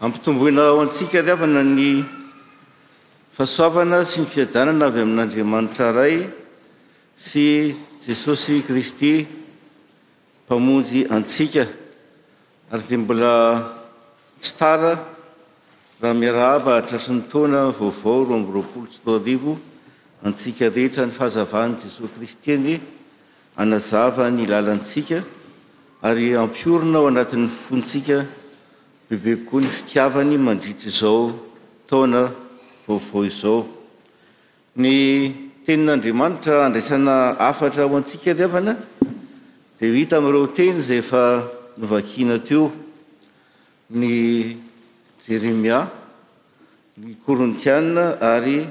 Ampitomboina ho antsika ry havana ny fahasoavana sy ny fiadanana avy amin'Andriamanitra Ray sy Jesosy Kristy Mpamonjy antsika. Ary dia mbola tsy tara raha miarahaba hahatratry ny taona vaovao roa amby roapolo sy roa arivo antsika rehetra ny fahazavan'i Jesosy Kristy anie. Hanazava ny lalantsika ary hampiorina ao anatin'ny fontsika bebe kokoa ny fitiavany mandritra izao taona vaovao izao. Ny tenin'Andriamanitra handraisana hafatra ho antsika ry havana dia ho hita amin'ireo teny izay efa novakina teo, ny Jeremia, ny Korintiana ary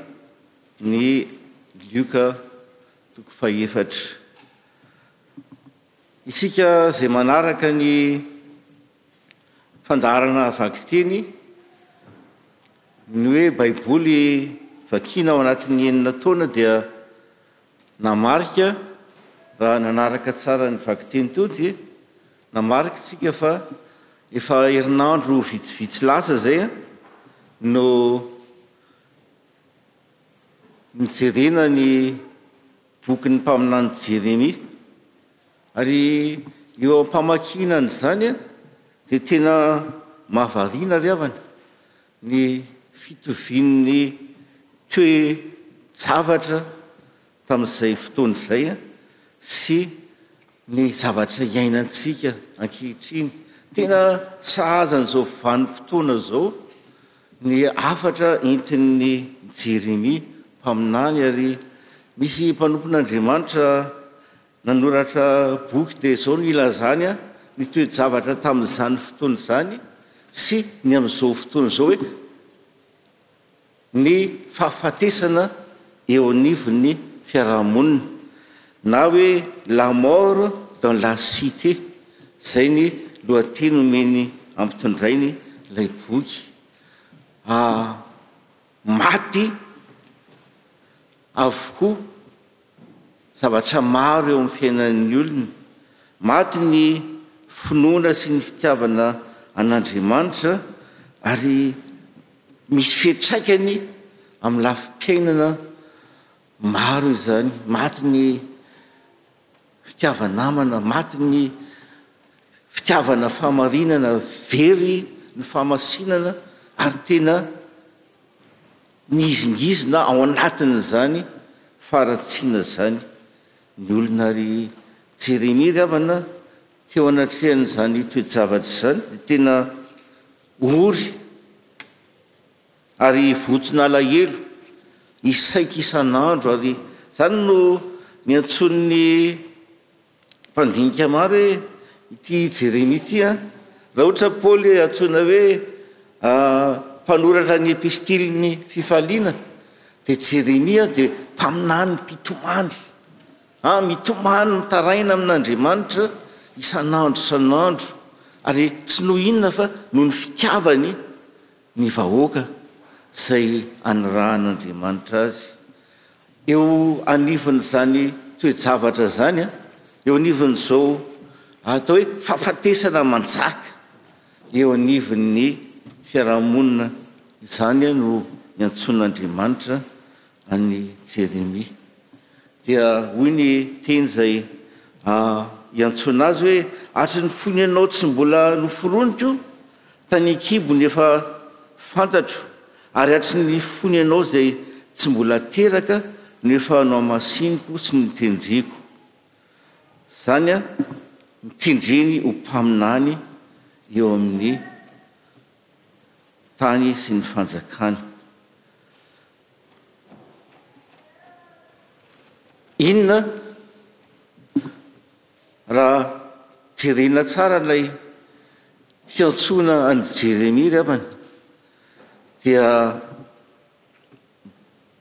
ny Lioka Toko fahefatra. Isika izay manaraka ny fandaharana vakiteny, ny hoe Baiboly vakiana ao anatin'ny enina taona dia namarika, raha nanaraka tsara ny vakiteny teo dia namarikintsika fa efa herinandro vitsivitsy lasa izay no Nojerena ny bokin'ny mpaminany Jeremia, ary eo am-pamakiana an'izany dia tena mahavariana ry havana ny fitovian'ny toe-javatra. tamin'izay fotoana izay sy ny zavatra iainantsika ankehitriny. Tena sahaza an'izao vanim-potoana izao ny hafatra entin'i Jeremia mpaminany ary misy mpanompon'Andriamanitra nanoratra boky dia izao no ilazany ny toe-javatra tamin'izany fotoana izany sy ny amin'izao fotoana izao hoe, ny fahafatesana eo anivon'ny fiaraha-monina na hoe la mort dans la cité izay ny lohateny omeny ampitondrainy ilay boky ah maty avokoa zavatra maro eo amin'ny fiainan'ny olona. Maty ny finoana sy ny fitiavana an'Andriamanitra ary misy fiantraikany amin'ny lafim-piainana maro izany. Maty ny fitiava-namana, maty ny fitiavana fahamarinana, very ny fahamasinana ary tena Mihizingizina ao anatin'izany faharatsiana izany ny olona ary Jeremia ry havana teo anatrehan'izany toe-javatra izany dia tena ory ary vonton'alahelo isaika isan'andro ary izany no niantsoan'ny mpandinika maro hoe ity Jeremia ity an, raha ohatra Paoly antsoina hoe mpanoratra ny epistiliny fifaliana dia Jeremia dia mpaminany mpitomany an, mitomany mitaraina amin'Andriamanitra isan'andro isan'andro ary tsy noho inona fa noho ny fitiavany ny vahoaka izay anirahan'Andriamanitra azy. Eo anivon'izany toe-javatra izany, eo anivon'izao atao hoe fahafatesana manjaka eo anivon'ny fiarahamonina izany no iantsoan'Andriamanitra an'i Jeremia. Dia hoy ny teny izay iantsoana azy hoe, hatry ny fony ianao tsy mbola noforoniko tany an-kibony efa fantatro, ary hatry ny fony ianao izay tsy mbola teraka no efa nohamasiniko sy notendreko izany notendreny ho mpaminany eo amin'ny tany sy ny fanjakany. Inona raha jerena tsara ilay fiantsoana an'i Jeremia ry havana dia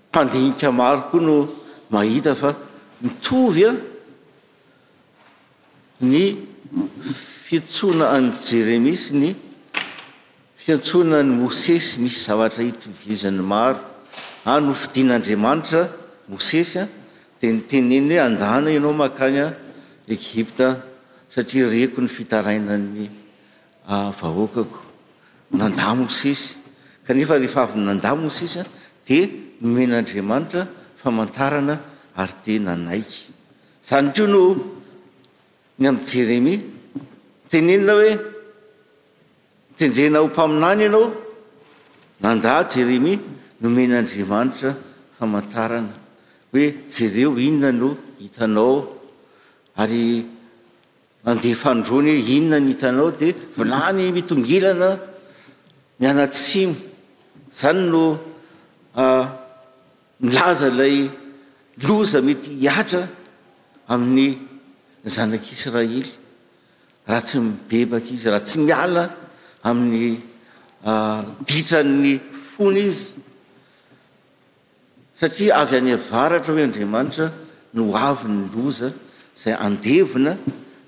mpandinika maro koa no mahita fa mitovy a Ny fiantsoana an'i Jeremia sy ny fiantsoana an'i Mosesy misy zavatra hitovizan'ny maro. An, nofidin'Andriamanitra Mosesy an, dia niteneniny hoe andana ianao mankany an Egypta satria reko ny fitarainan'ny vahoakako. Nandà Mosesy, kanefa rehefa avy nandà Mosesy dia nomen'Andriamanitra famantarana ary dia nanaiky. Izany koa no ny amin'i Jeremia. Tenenina hoe, Tendrena ho mpaminany ianao. Nandà Jeremia, nomen'Andriamanitra famantarana hoe, Jereo inona no hitanao, ary nandeha fanindroany hoe, Inona no hitanao? Dia vilany mitongilana mianatsimo. Izany no Nilaza ilay loza mety hihatra amin'ny zanak'Israely raha tsy mibebaka izy, raha tsy miala amin'ny ditran'ny fony izy, satria avy any avaratra, hoy Andriamanitra, no ho avy ny loza izay handevona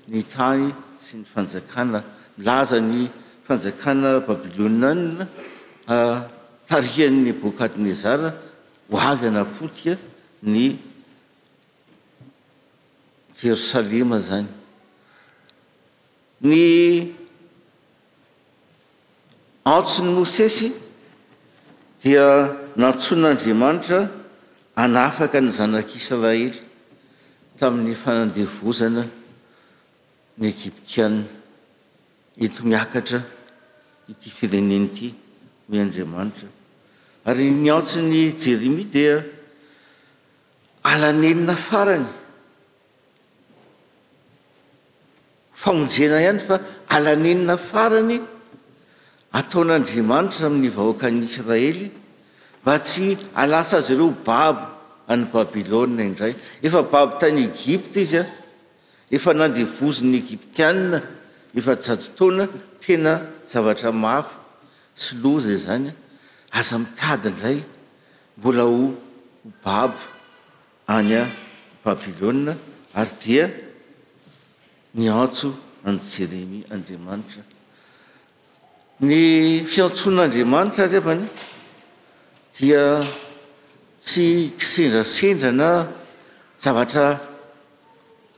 ny tany sy ny fanjakana. Milaza ny fanjakana babylonianina. Tarihan'i Nebokadnezara ho avy hanapotika ny Jerosalema izany. Ny antson'i Mosesy dia nantsoin'Andriamanitra hanafaka ny zanak'Israely tamin'ny fanandevozana ny Egyptiana. Eto miakatra ity firenena ity, hoy Andriamanitra. Ary niantso an'i Jeremia dia alan'enina farany. Famonjena ihany fa alan'enina farany ataon'Andriamanitra amin'ny vahoakan'ny Israely mba tsy halatsa azy ireo babo any Babylona indray. Efa babo tany Egypta izy an. Efa nandevozin'ny Egyptiana efajato taona tena zavatra mafy sy loza izany an! Aza mitady indray mbola ho babo any a Babylona ary dia miantso an'i Jeremia Andriamanitra. Ny fiantsoan'Andriamanitra anefa anie dia tsy kisendrasendra na zavatra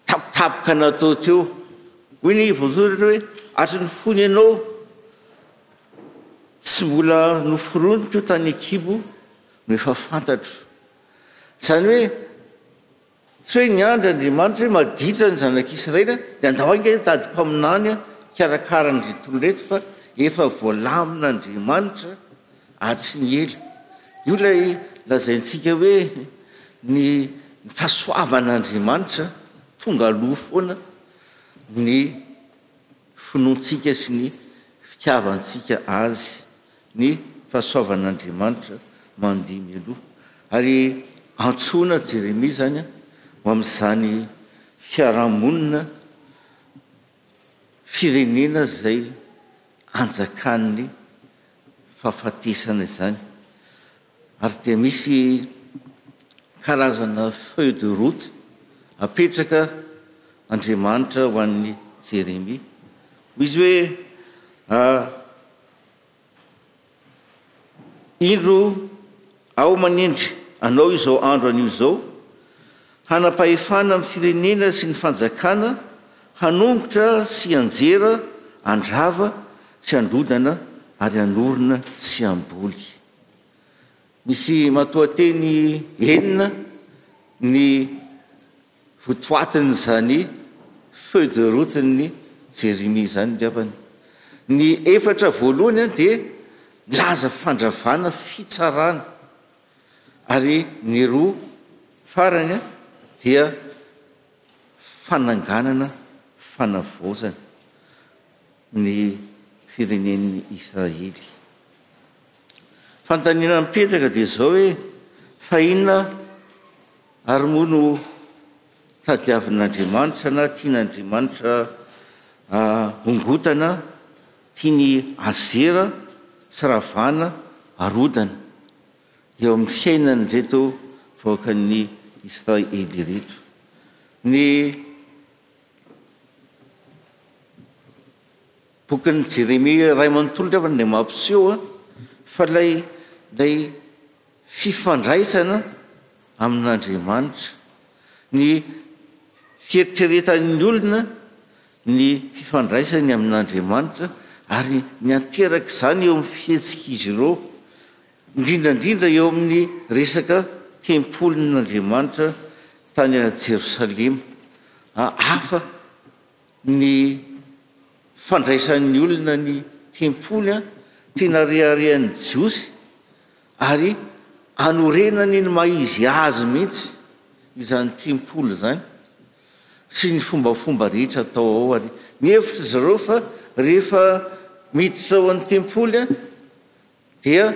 tampotampoka natao teo. Hoy ny voasoratra hoe, hatry ny fony ianao tsy mbola noforoniko tany an-kibo no efa fantatro. Izany hoe. Tsy hoe niandry Andriamanitra hoe maditra ny zanak'Israely dia andao hainga hitady mpaminany hikarakara an'ireto olona ireto fa efa voalamin'Andriamanitra hatry ny ela. Io ilay lazaintsika hoe ny fahasoavan'Andriamanitra tonga aloha foana ny finoantsika sy ny fitiavantsika Azy, ny fahasoavan'Andriamanitra mandihy mialoha. Ary antsoina Jeremia izany ho amin'izany fiarahamonina, firenena izay anjakan'ny fahafatesana izany. Ary dia misy karazana feuille de route apetraka Andriamanitra ho an'i Jeremia. Hoy izy hoe, Indro Aho manendry anao izao andro anio izao, hanam-pahefana amin'ny firenena sy ny fanjakana, hanongotra sy hanjera, handrava sy handrodana ary hanorina sy hamboly. Misy matoanteny enina ny ho toatin'izany feuille de route-n'i Jeremia izany angambany. Ny efatra voalohany dia milaza fandravana fitsarana ary ny roa farany dia fananganana fanavaozana ny firenen'i Israely. Fanontaniana mipetraka dia izao hoe, fa inona ary moa no tadiavin'Andriamanitra na tian'Andriamanitra hongotana, tiany azera sy ravana, arodana eo amin'ny fiainan'ireto vahoakan'ny Israely ireto? Ny Bokin'i Jeremia iray manontolo angambany ilay mampiseho fa ilay ilay fifandraisana amin'Andriamanitra, ny fieritreretan'ny olona ny fifandraisany amin'Andriamanitra ary mianteraka izany eo amin'ny fihetsik'izy ireo, indrindra indrindra eo amin'ny resaka tempolin'Andriamanitra tany Jerosalema. Hafa. ny fandraisan'ny olona ny tempoly, tiana reharehan'ny Jiosy ary anorenany ny maha izy azy mihitsy izany tempoly izany sy ny fombafomba rehetra atao ao ary mihevitra izy ireo fa rehefa miditra ao amin'ny tempoly dia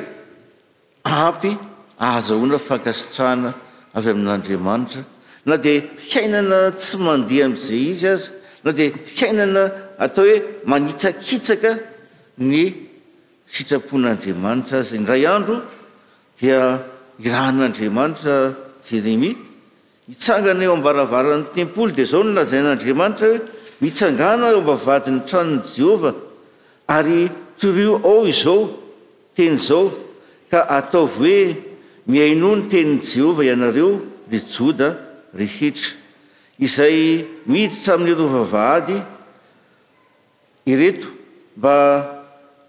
ampy ahazahoana fankasitrahana avy amin'Andriamanitra, na dia fiainana tsy mandeha amin'izay izy aza, na dia fiainana atao hoe manitsakitsaka ny sitrapon'Andriamanitra aza. Indray andro dia irahan'Andriamanitra Jeremia. Mitsangana eo am-baravaran'ny tempoly, dia izao no lazain'Andriamanitra hoe, Mitsangàna eo am-bavahadin'ny tranon'i Jehovah, ary torio ao izao teny izao, ka ataovy hoe, Mihainoa ny tenin'i Jehovah ianareo, ry Joda rehetra, izay miditra amin'ireo vavahady ireto mba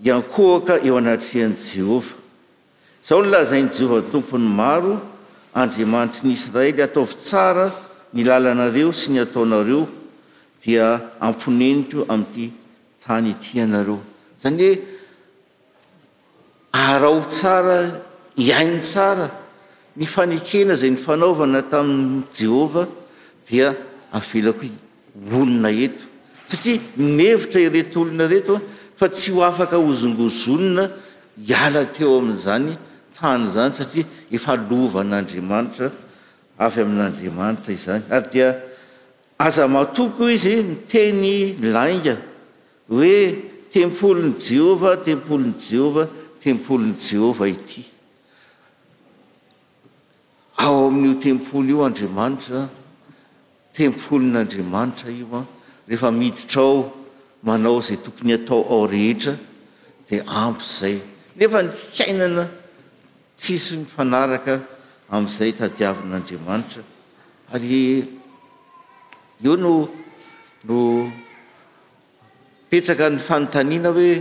hiankohoka eo anatrehan'i Jehovah. Izao no lazain'i Jehovah Tompon'ny maro, Andriamanitry ny Israely, Ataovy tsara ny lalanareo sy ny ataonareo, dia amponeniko amin'ity tany ity ianareo. Izany hoe araho tsara, hiaino tsara ny fanekena izay nifanaovana tamin'i Jehovah, dia avelako vonona eto, satria mihevitra ireto olona ireto fa tsy ho afaka hozongozonina hiala teo amin'izany tany izany, satria efa lovan'Andriamanitra, avy amin'Andriamanitra izany. Ary dia aza matoky, hoy izy, miteny lainga hoe, Tempolin'i Jehovah, tempolin'i Jehovah, tempolin'i Jehovah ity. Ao amin'io tempoly io Andriamanitra an, tempolin'Andriamanitra io an, rehefa miditra ao manao izay tokony hatao ao rehetra dia ampy izay, nefa ny fiainana tsisy mifanaraka amin'izay tadiavin'Andriamanitra ary eo no no mipetraka ny fanontaniana hoe,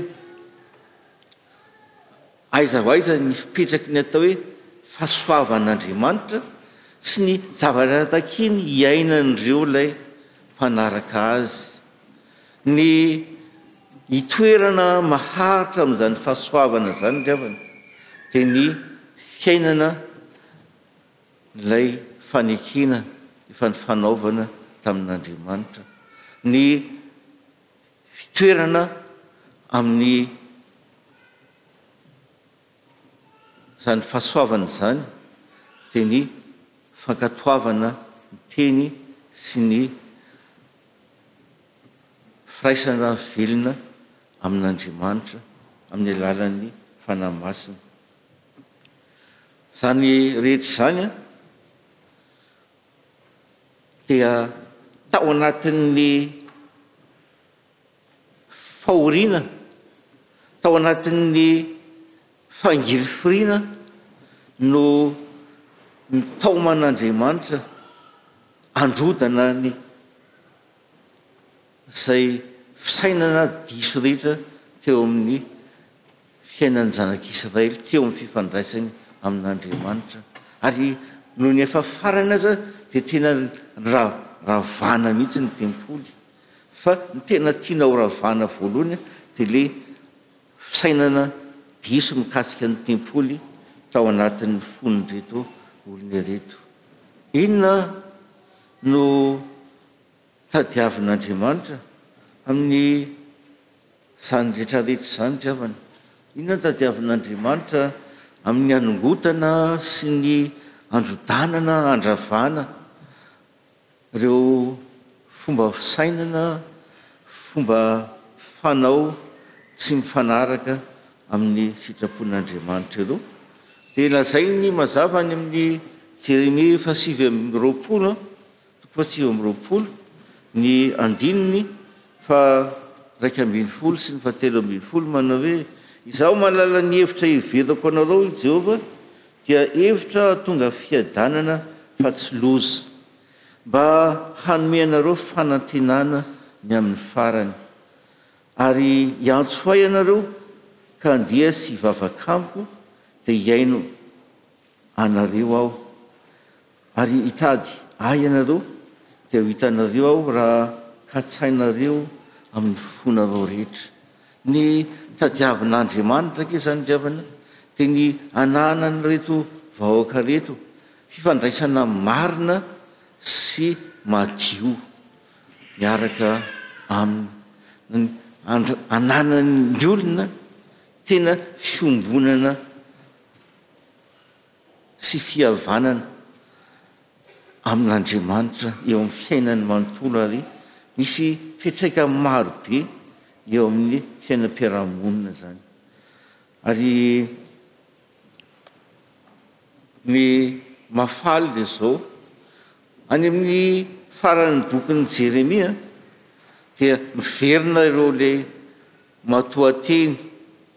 Aiza ho aiza ny fipetraky ny atao hoe fahasoavan'Andriamanitra sy ny zavatra takiany hiainan'ireo ilay mpanaraka Azy? Ny itoerana maharitra amin'izany fahasoavana izany ry havana dia ny fiainana ilay fanekena efa nifanaovana tamin'Andriamanitra, ny. fitoerana amin'ny izany fahasoavana izany dia ny fankatoavana ny teny sy ny firaisana velona amin'Andriamanitra amin'ny alalan'ny Fanahy Masina. Izany rehetra izany dia tao anatin'ny fahoriana, tao anatin'ny fangirifiriana no nitaoman'Andriamanitra handrodana ny izay fisainana diso rehetra teo amin'ny fiainan'ny zanak'Israely teo amin'ny fifandraisany amin'Andriamanitra, ary nony efa farany aza dia tena ravana mihitsy ny tempoly, fa ny tena tiana ho ravana voalohany dia ilay fisainana diso mikasika ny tempoly tao anatin'ny fon'ireto olona ireto. Inona no. Tadiavin'Andriamanitra amin'izany rehetra rehetra izany ry havana. Inona no tadiavin'Andriamanitra amin'ny hanongotana sy ny handrodanana, handravana ireo fomba fisainana, fomba fanao tsy mifanaraka amin'ny sitrapon'Andriamanitra ireo? Dia lazainy mazava any amin'ny Jeremia fahasivy amby roapolo, Toko sivy amby roapolo, ny andininy faharaika ambin'ny folo sy ny fahatelo ambin'ny folo manao hoe, Izaho mahalala ny hevitra hiheverako anareo, hoy Jehovah, dia hevitra hahatonga fiadanana fa tsy loza, mba hanome anareo fanantenana ny amin'ny farany. Ary hiantso Ahy ianareo, ka handeha sy hivavaka Amiko, dia hihaino anareo Aho. Ary hitady Ahy ianareo, dia ho hitanareo Aho raha katsahinareo amin'ny fonareo rehetra. Ny tadiavin'Andriamanitra ange izany ry havana, dia ny hanahana an'ireto vahoaka ireto fifandraisana marina sy madio miaraka Aminy, ny hananan'ny olona tena fiombonana. sy fihavanana amin'Andriamanitra eo amin'ny fiainany manontolo ary misy fiantraikany maro be eo amin'ny fiainam-piarahamonina izany ary ny mahafaly dia izao any amin'ny faran'ny bokin'i Jeremia dia miverina ireo ilay Matoa teny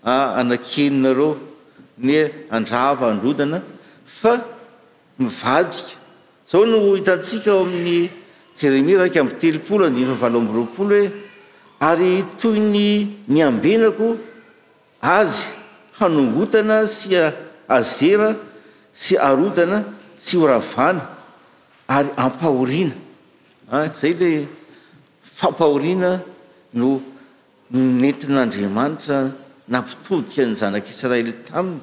a anakeny nareo ne handrava handrodana fa mivadika zao no hitantsika ao amin'ny Jeremia iraika amby telopolo andininy valo amby roapolo hoe ary toy ny niambenako azy hanongotana sy hazera sy harodana sy horavana ary hampahoriana a zay le Fampahoriana no nentin'Andriamanitra nampitodika ny zanak'Israely taminy,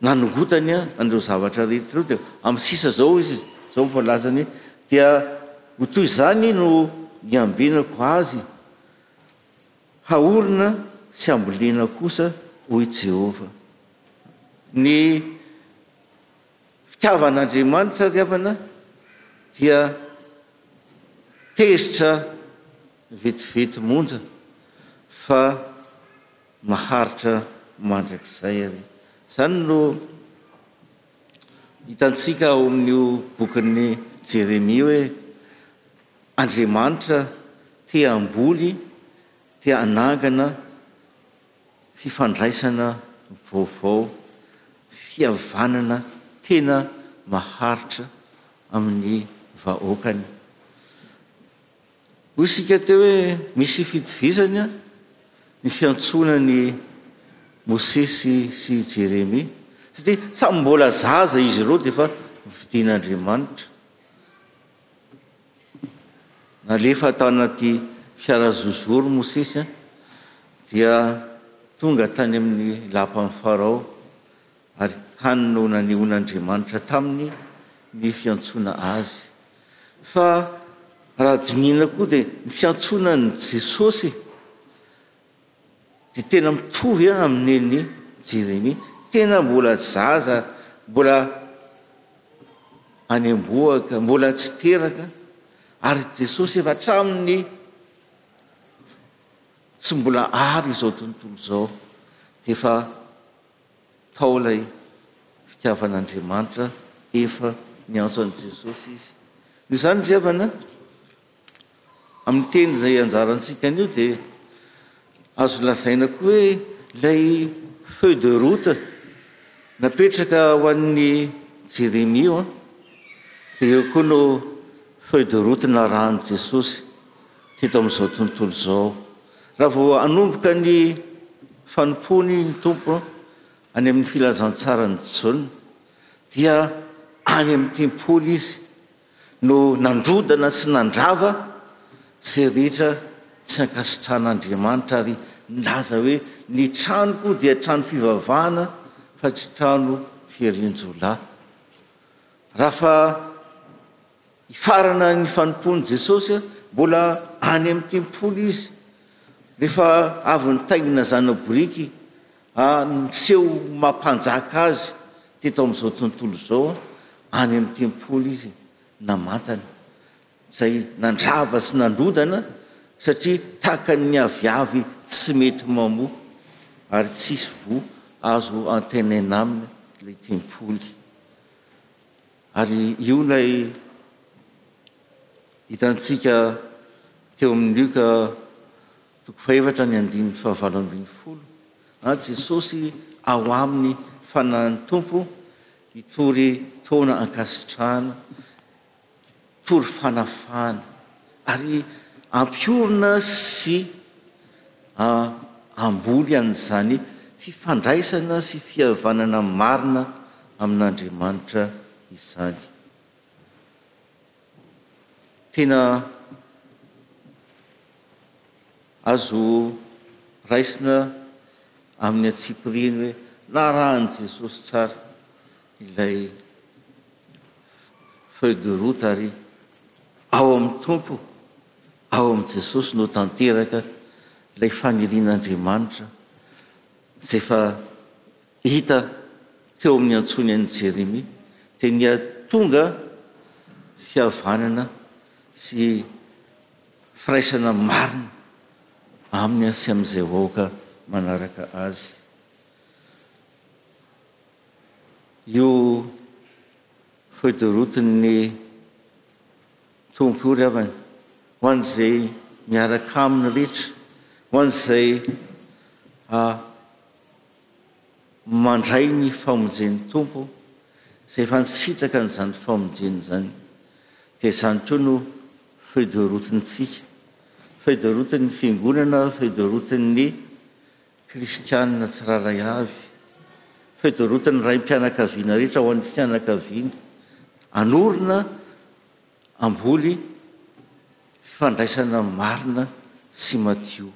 nanongotany an'ireo zavatra rehetra ireo, dia amin'ny sisa izao izy izao no voalazany hoe, Dia ho toy izany no niambenako azy, haorina sy hambolena kosa, hoy Jehovah. Ny. fitiavan'Andriamanitra ry havana dia tezitra vetivety monja fa maharitra mandrakizay ary izany no hitantsika ao amin'io bokin'ny Jeremia hoe Andriamanitra te hamboly te hanangana fifandraisana vaovao, fihavanana tena maharitra amin'ny vahoakany. Hoy isika teo hoe misy ifitovizany ny fiantsoana an'i Mosesy sy i Jeremia, satria samy mbola zaza izy ireo dia efa nofidin'Andriamanitra. Nalefa tao anaty fiara zozoro Mosesy dia tonga tany amin'ny lapan'i Farao, ary tany no nanehoan'Andriamanitra taminy ny fiantsoana Azy. Fa raha dinihina koa dia ny fiantsoana an'i Jesosy, Dia tena mitovy amin'ny nen'i Jeremia. Tena mbola zaza, mbola any am-bohoka, mbola tsy teraka. Ary Jesosy efa hatramin'ny tsy mbola aro izao tontolo izao, dia efa tao ilay fitiavan'Andriamanitra, efa niantso an'i Jesosy izy. Noho izany ry havana, Amin'ny teny izay ianjarantsika anio dia azo lazaina koa hoe ilay feuille de route napetraka ho an'i Jeremia dia eo koa no feuille de route narahan'i Jesosy teto amin'izao tontolo izao. Raha vao hanomboka ny fanompoany ny Tompo any amin'ny filazantsaran'i Jaona dia any amin'ny tempoly izy no nandrodana sy nandrava izay rehetra tsy ankasitrahan'Andriamanitra ary nilaza hoe, Ny tranoko dia trano fivavahana fa tsy trano fiharian-jiolahy. Raha fa hifarana ny fanompoan'i Jesosy, mbola any amin'ny tempoly izy, rehefa avy nitaingina zana-boriky, A Ny seho maha mpanjaka azy teto amin'izao tontolo izao, any amin'ny tempoly izy namantany, izay nandrava sy nandrodana, satria tahaka ny aviavy tsy mety mamoa, ary tsisy voa azo antenaina aminy ilay tempoly. Ary io ilay hitantsika teo amin'ny Lioka Toko fahefatra ny andininy fahavalo ambin'ny folo a Jesosy ao aminy fanahin'ny Tompo hitory taona ankasitrahana, hitory fanafahana ary hampiorina sy hamboly an'izany fifandraisana sy fihavanana marina amin'Andriamanitra izany. Tena azo raisina amin'ny antsipiriany hoe narahan'i Jesosy tsara ilay feuille de route ary ao amin'ny Tompo, ao amin'i Jesosy no tanteraka ilay fanirian'Andriamanitra izay efa Hita teo amin'ny antsoiny an'i Jeremia dia ny hahatonga fihavanana sy firaisana marina aminy sy amin'izay vahoaka manaraka azy io feuille de route-n'ny Tompo io ry havana, ho an'izay miaraka aminy rehetra, ho an'izay mandray ny famonjen'ny Tompo izay efa nisitraka an'izany famonjena izany, dia izany koa no feuille de route-ntsika, feuille de route-n'ny Fiangonana, feuille de route-n'ny Kristianina tsiralay avy, feuille de route-n'ny raim-pianakaviana rehetra ho an'ny fianakaviana, hanorina hamboly fifandraisana marina sy madio.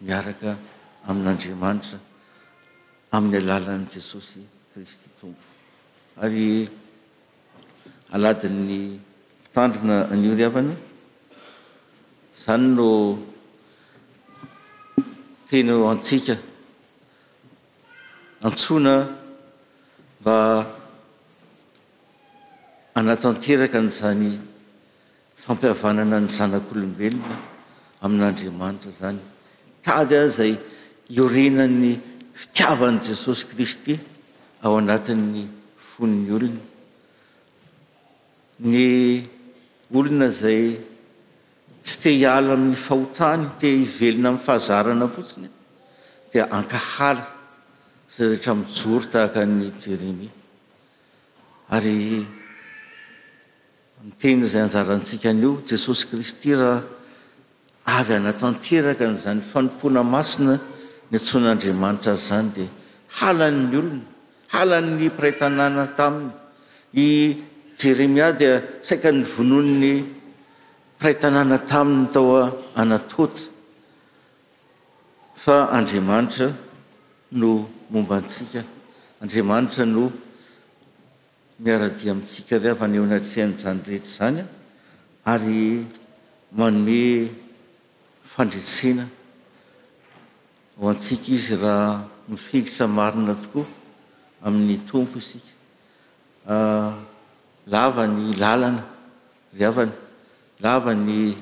miaraka amin'Andriamanitra amin'ny alalan'i Jesosy Kristy Tompo. Ary aladin'ny Mpitandrina anio ry havana, izany no teny ho antsika, antsoina mba hanatanteraka an'izany Fampihavanana ny zanak'olombelona amin'Andriamanitra izany, tady aza iorenan'ny fitiavan'i Jesosy Kristy ao anatin'ny fon'ny olona. Ny olona izay tsy te hiala amin'ny fahotany, te hivelona amin'ny fahazarana fotsiny, dia hankahala izay rehetra mijoro tahaka an'i Jeremia. Ary. Miteny izay anjarantsika anio Jesosy Kristy raha avy hanatanteraka an'izany fanompoana masina niantsoan'Andriamanitra azy izany dia halan'ny olona, halan'ny mpiray tanàna taminy. I Jeremia dia saika novonoin'ny mpiray tanàna taminy tao Anatota. Fa Andriamanitra no momba antsika, Andriamanitra no miara-dia amintsika ry havana eo anatrehan'izany rehetra izany ary manome fandresena ho antsika Izy raha mifenkitra marina tokoa amin'ny Tompo isika. Lava ny lalana ry havana, lava ny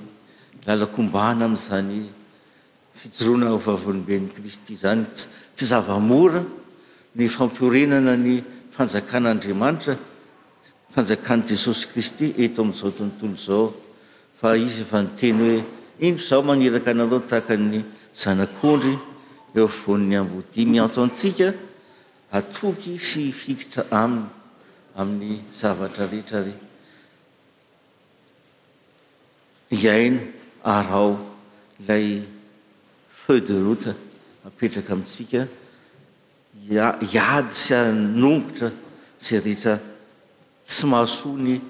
lalan-kombahana amin'izany Fijoroana ho vavolombelon'i Kristy izany. Tsy zava-mora ny fampiorenana ny Fanjakan'Andriamanitra, Fanjakan'i Jesosy Kristy eto amin'izao tontolo izao. Fa Izy efa niteny hoe, Indro Izaho maniraka anareo tahaka ny zanak'ondry eo afovoan'ny ambodia. Miantso antsika hatoky sy hifikitra Aminy amin'ny zavatra rehetra ary. Hihaino ary ao ilay feuille de route apetraka amintsika hiady sy hanongotra izay rehetra tsy mahasoa ny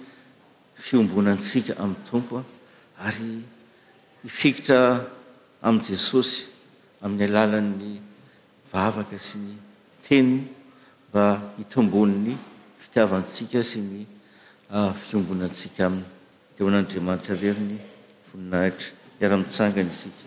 fiombonantsika amin'ny Tompo ary hifikitra amin'i Jesosy amin'ny alalan'ny vavaka sy ny teniny mba hitomboan'ny fitiavantsika sy ny fiombonantsika Aminy. Dia ho an'Andriamanitra irery ny voninahitra. Miara-mitsangana isika.